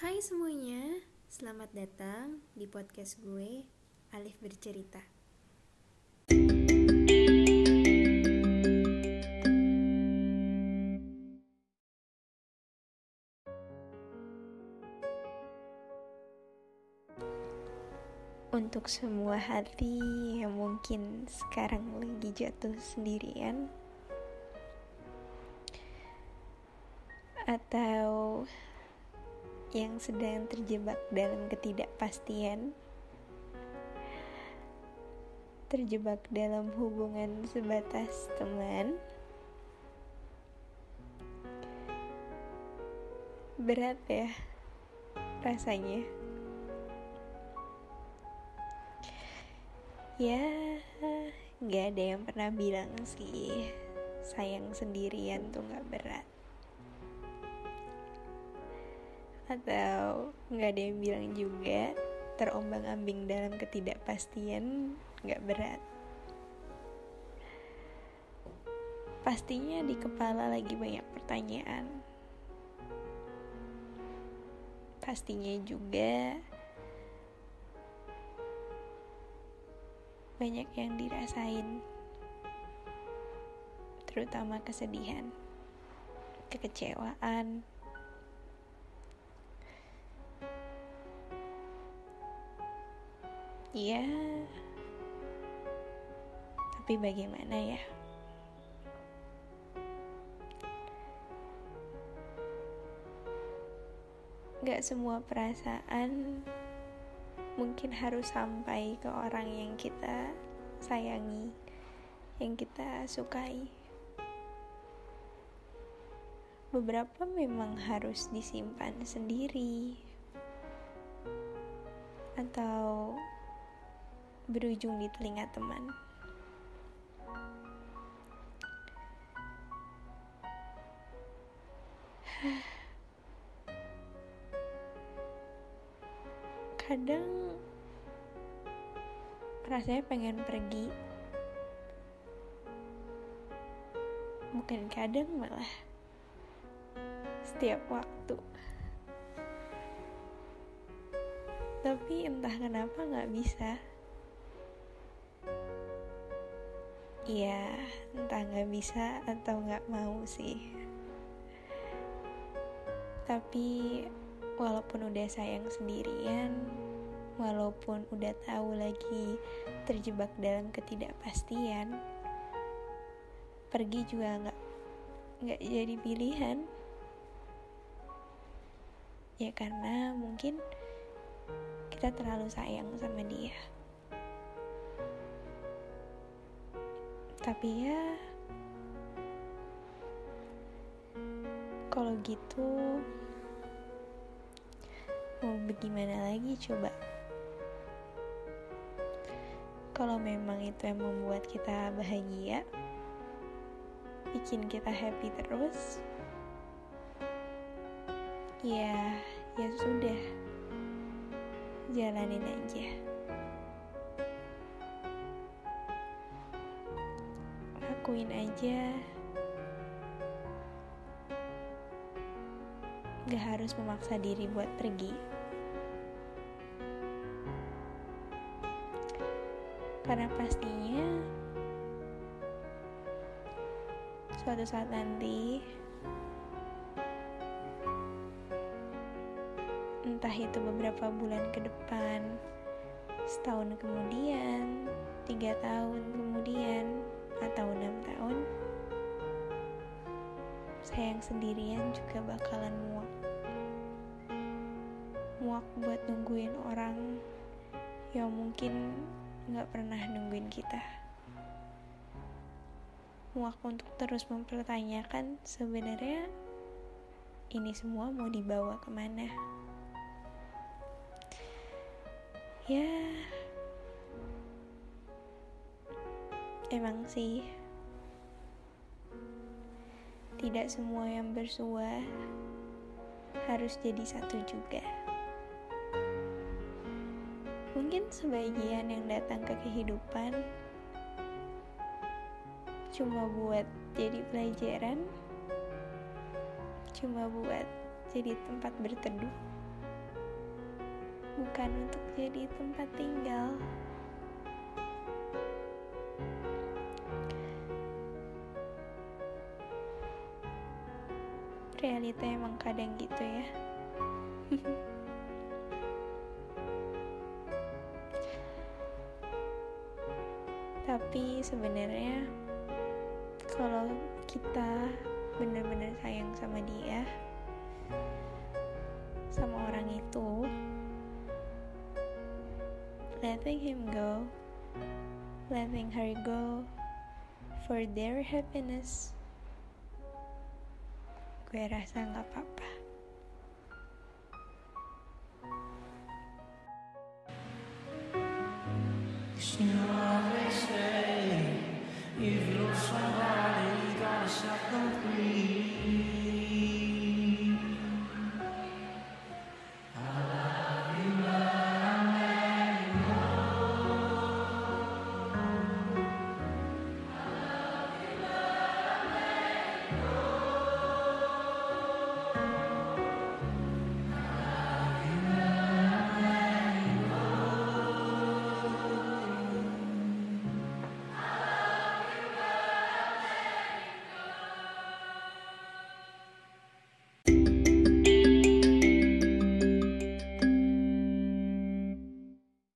Hai semuanya, selamat datang di podcast gue, Alif Bercerita. Untuk semua hati yang mungkin sekarang lagi jatuh sendirian, atau yang sedang terjebak dalam ketidakpastian, terjebak dalam hubungan sebatas teman, berat ya rasanya. Ya, gak ada yang pernah bilang sih sayang sendirian tuh gak berat atau nggak ada yang bilang juga terombang ambing dalam ketidakpastian nggak berat. Pastinya di kepala lagi banyak pertanyaan. Pastinya juga banyak yang dirasain terutama kesedihan kekecewaan Iya. Tapi bagaimana ya? Gak semua perasaan mungkin harus sampai ke orang yang kita sayangi, yang kita sukai. Beberapa memang harus disimpan sendiri, atau berujung di telinga teman. Kadang rasanya pengen pergi. Bukan kadang malah setiap waktu. Tapi entah kenapa nggak bisa. Iya, entah nggak bisa atau nggak mau sih. Tapi walaupun udah sayang sendirian, walaupun udah tahu lagi terjebak dalam ketidakpastian, pergi juga nggak nggak jadi pilihan. Ya karena mungkin kita terlalu sayang sama dia. Tapi ya kalau gitu mau bagaimana lagi coba? Kalau memang itu yang membuat kita bahagia bikin kita happy terus ya ya sudah. Jalanin aja lakuin aja. Gak harus memaksa diri buat pergi. Karena pastinya suatu saat nanti entah itu beberapa bulan ke depan setahun kemudian tiga tahun sayang sendirian juga bakalan muak. Muak buat nungguin orang yang mungkin nggak pernah nungguin kita. Muak untuk terus mempertanyakan sebenarnya ini semua mau dibawa ke mana. Ya Emang sih, tidak semua yang bersua harus jadi satu juga. Mungkin sebagian yang datang ke kehidupan cuma buat jadi pelajaran, cuma buat jadi tempat berteduh, bukan untuk jadi tempat tinggal. Realita emang kadang gitu ya. Tapi sebenarnya kalau kita benar-benar sayang sama dia, sama orang itu, letting him go, letting her go for their happiness, gue rasa nggak apa-apa.